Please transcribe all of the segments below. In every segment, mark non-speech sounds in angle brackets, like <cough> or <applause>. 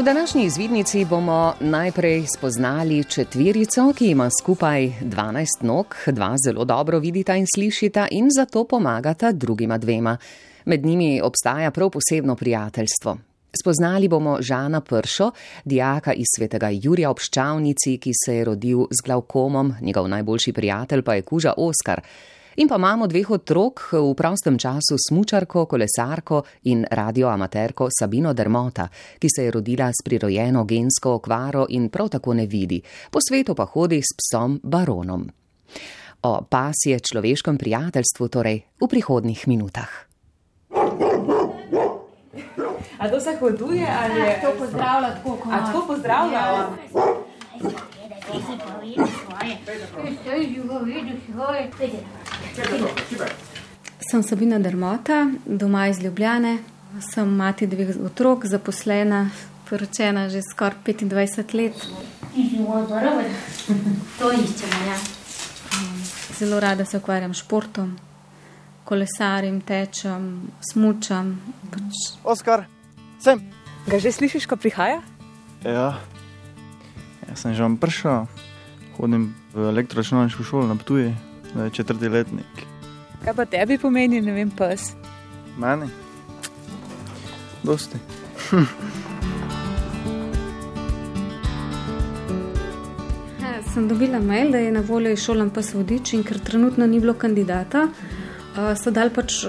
V današnji izvidnici bomo najprej spoznali četverico, ki ima skupaj 12 nog, dva zelo dobro vidita in slišita in zato pomagata drugima dvema. Med njimi obstaja prav posebno prijateljstvo. Spoznali bomo Žana Pršo, dijaka iz svetega Jurija obščavnici, ki se je rodil z glavkomom, njegov najboljši prijatelj pa je kuža Oskar. In pa imamo dveh otrok v prostem času smučarko, kolesarko in radioamaterko Sabino Dermota, ki se je rodila s prirojeno gensko okvaro in prav tako ne vidi, po svetu pa hodi s psom baronom. O pasje človeškem prijateljstvu torej v prihodnih minutah. A to se hoduje ali je To pozdravlja tako, kot A tako pozdravlja? Sem Sabina Dermota, doma iz Ljubljane. Sem mati dveh otrok, zaposlena, poročena že skoraj 25 let. To iščemo, ja. Zelo rada se ukvarjam s športom, kolesarim, tečem, smučam. Pač Oskar, sem. Ga že slišiš, ko prihaja? Ja, jaz sem že vam prišel, hodim v elektroračunalniško šolo na Ptuju, je četrti letnik. Kaj pa tebi pomeni, ne vem, pes? Meni? Dosti. <laughs> Ja, sem dobila mail, da je na voljo izšolan pas vodič in ker trenutno ni bilo kandidata, uh, so dal pač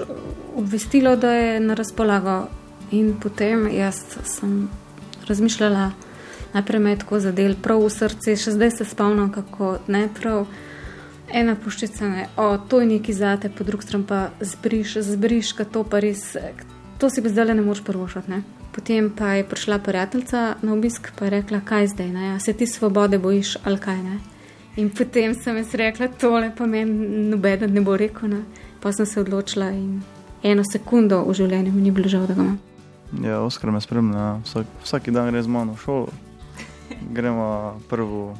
obvestilo, da je na razpolago. In potem jaz sem razmišljala, najprej me je tako zadel, prav v srce, še zdaj se spomnim, kako ne prav. Ena puščica je, o, to je neki zate, po drugi strani pa zbriš, zbriš, ka to pa res, to si pa zdaj ne moreš prvošati. Ne? Potem pa je prišla prijateljica na obisk in rekla, kaj zdaj, ne? a se ti svobode bojiš ali kaj ne. In potem sem jaz rekla, tole pa meni noben ne bo rekel. Ne? Pa sem se odločila in eno sekundo v življenju mi ni bilo žal, da ga imam. Ja, Oskar me spremlja, vsak, vsak dan gre z mano v šolo. Gremo prvo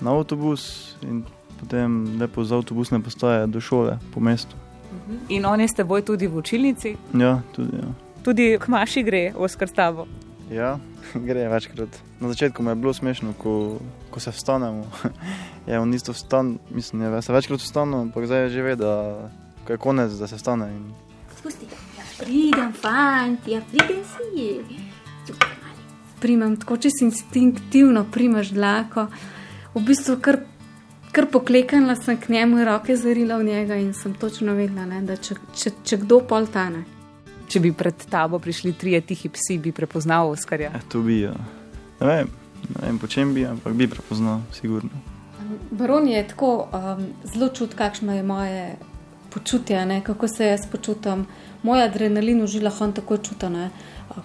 na avtobus in potem lepo z avtobusne postaje do šole po mestu. In on je s teboj tudi v učilnici, Ja, tudi. Ja. tudi k maši gre, Oskar s tabo. Ja, <laughs> gre večkrat. Na začetku mi je bilo smešno, ko, ko se vstanemo. <laughs> Je on isto vstan, mislim, je se večkrat vstanemo, ampak zdaj je že ve, da ko je konec, da se vstane. In Spusti. Ja, pridem, fanti, ja, pridem si. Primem tako čisto instinktivno, primaš dlako. V bistvu kar, kar pokleknila sem k njemu, roke zarila v njega in sem točno vedela, ne, da če, če, če kdo pol tane. Če bi pred tabo prišli trije tihi psi, bi prepoznal Oskarja. eh, to bi, ja. ne vem, ne vem po čem bi, ampak bi prepoznal, sigurno. Baron je tako um, zelo čut, kakšno je moje počutje, ne, kako se jaz počutim. Moj adrenalin v žilah on tako čuti. ne.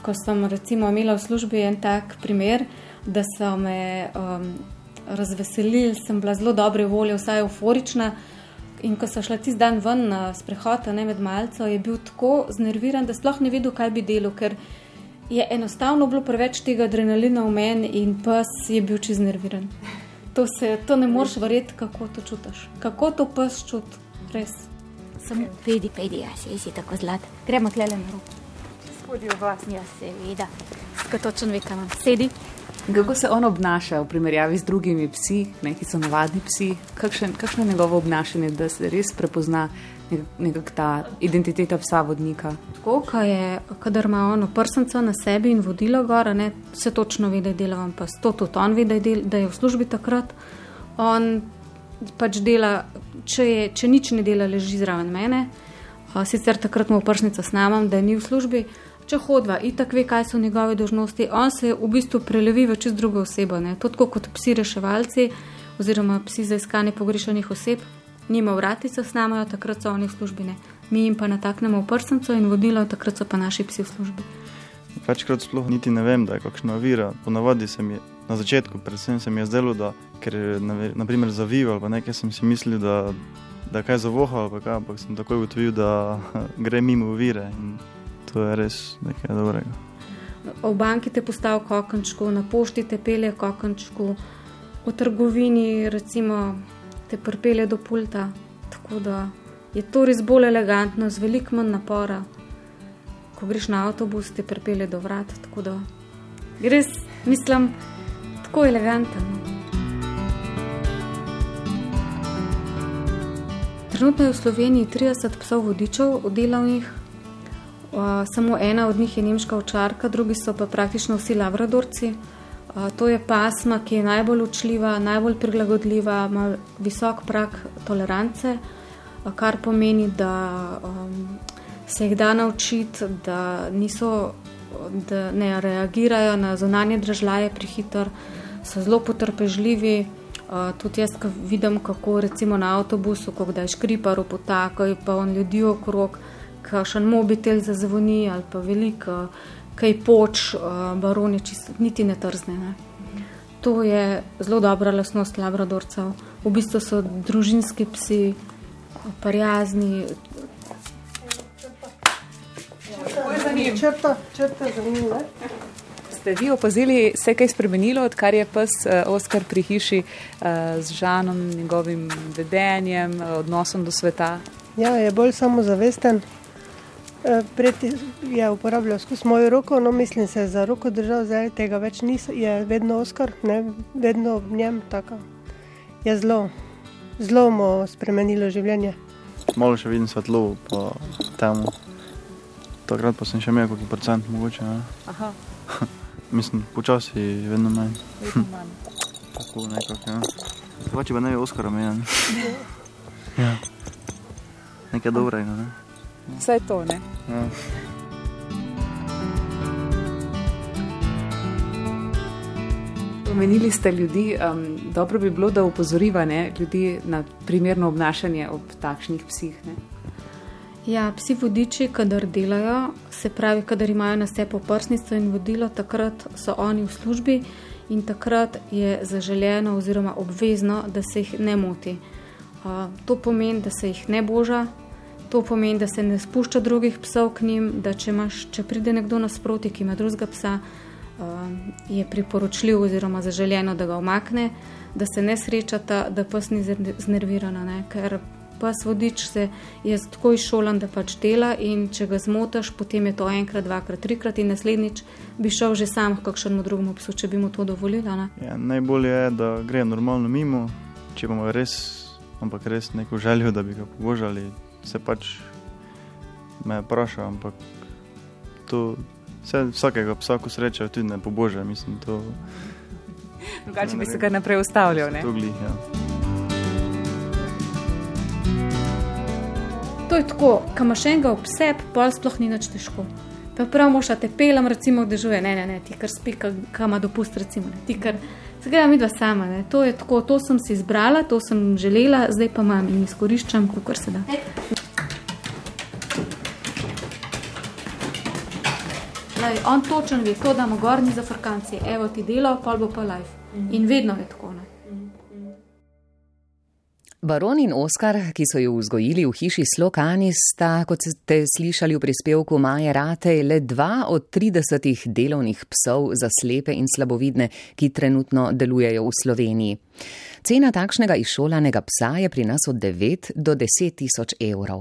Ko sem recimo imela v službi en tak primer, da so me um, razveselili, sem bila zelo dobre volje, vsaj euforična. In ko so šla tisti dan ven na sprehod, a ne med malco, je bil tako znerviran, da sploh ne vedel, kaj bi delal, ker je enostavno bilo preveč tega adrenalina v meni in pes je bil čez nerviran. To, se, to ne moreš verjeti, kako to čutiš. Kako to pes čuti, res. Samo pedi, pedi, ja, si, si tako zlat. Gremo tlele na rok. Spodaj v vas. Ja, seveda. Ko točno ve, kam imam. Sedi. Kako se on obnaša v primerjavi z drugimi psi, ne, ki so navadni psi? Kakšen, kakšno je njegovo obnašanje, da se res prepozna nekak, nekak ta identiteta psa vodnika? Tako, ko je, kadar ima on prsnico na sebi in vodilo gor, ne, se točno ve, da je delovan pas. To tudi on ve, da je, del, da je v službi takrat. On pač dela, če, je, če nič ne dela, leži zraven mene. Sicer takrat mu prsnica snamam, da ni v službi. Če hodva, itak ve, kaj so njegove dožnosti, on se v bistvu prelevi v čez drugo osebo. Ne? To tako kot psi reševalci oziroma psi za iskanje pogrešanih oseb. Nima vratica s nami, takrat so oni v službi. Ne? Mi jim pa nataknemo v prsnico in vodilo, takrat so pa naši psi v službi. Večkrat sploh niti ne vem, da je kakšna ovira. Ponavadi se mi na začetku, predvsem se mi je zdelo, da ker je na- naprimer zavival pa nekaj, sem si mislil, da, da kaj zavohal, pa kaj, ampak sem takoj ugotovil, da <laughs> gre mimo ovire in to je res nekaj dobrega. V banki te postavi kokončku, na pošti te pelje kokončku, v trgovini recimo te pripelje do pulta. Tako da je to res bolj elegantno, z veliko manj napora. Ko greš na avtobus, te pripelje do vrat. Tako da res Mislim, tako eleganten. Trenutno je v Sloveniji 30 psov vodičev delavnih, uh, samo ena od njih je nemška očarka, drugi so pa praktično vsi labradorci. Uh, to je pasma, ki je najbolj učljiva, najbolj prilagodljiva, ima visok prak tolerance, uh, kar pomeni, da um, se jih da naučiti, da, niso, da ne reagirajo na zunanje držaje prehiter, so zelo potrpežljivi. Uh, tudi jaz, ko vidim, kako recimo na avtobusu, ko kdaj škripar potakajo, pa on ljudi okrog, kakšen mobitel zazvoni ali pa veliko, kaj poč, uh, baroni čisto niti ne trzne. Ne. To je zelo dobra lasnost labradorcev. V bistvu so družinski psi, prijazni, Črta, črta za njim. Ste vi opazili, se je kaj spremenilo, odkar je pes Oskar pri hiši z Žanom, njegovim vedenjem, odnosom do sveta? Ja, je bolj samozavesten. Pred je uporabljal skozi mojo roko, no mislim se za roko držal, zdaj tega več ni, je vedno Oskar, ne, vedno v njem tako. Je zelo, zelo mu spremenilo življenje. Malo še vidim svetlo po temu. Takrat pa sem še imel kakšen procent, mogoče. Aha. <laughs> Mislim, počasi vedno manj. Vedno <laughs> manj. Tako nekako, ja. Pa ne bi Oskara imel. <laughs> ja. Nekaj dobrega, ne? Vse to, ne? Ja. Omenili ste ljudi, um, dobro bi bilo, da upozoriva ne, ljudi na primerno obnašanje ob takšnih psih. Ne? Ja, psi vodiči, kadar delajo, se pravi, kadar imajo na sebi oprsnico in vodilo, takrat so oni v službi in takrat je zaželjeno oziroma obvezno, da se jih ne moti. Uh, to pomeni, da se jih ne boža, to pomeni, da se ne spušča drugih psov k njim, da če, imaš, če pride nekdo nasproti, ki ima drugega psa, uh, je priporočljiv oziroma zaželjeno, da ga omakne, da se ne srečata, da pes ni znerviran, ker pes vodič se je tako izšolan, da pač dela in če ga zmotaš, potem je to enkrat, dvakrat, trikrat in naslednjič bi šel že sam k kakšnemu drugemu psu, če bi mu to dovolila. Ja, najbolje je, da gre normalno mimo, če imamo res, ampak res neko željo, da bi ga pobožali, se pač me vpraša, ampak to vse, vsakega psa, ko sreča, tudi ne poboža, mislim, to. Drugače bi se kar naprej ustavljal, ne? To glih, ja. To je tako, kam imaš enega ob sebi, pol sploh ni nič težko. Pa prav moša te pelem, recimo, da žuje, ne, ne, ne, ti kar spi, kam ima dopust, recimo, ne, ti kar, gremo mi dva sama, ne, to je tako, to sem si izbrala, to sem želela, zdaj pa imam in izkoriščam, kakor se da. Lej, on točen ve, to damo gor, ni za frkanci, evo ti delo, pol bo pa live. In vedno je tako, ne. Baron in Oskar, ki so jo vzgojili v hiši Slokani, sta, kot ste slišali v prispevku Maje Ratej, le dva od 30 delovnih psov za slepe in slabovidne, ki trenutno delujejo v Sloveniji. Cena takšnega izšolanega psa je pri nas od 9 do 10 tisoč evrov.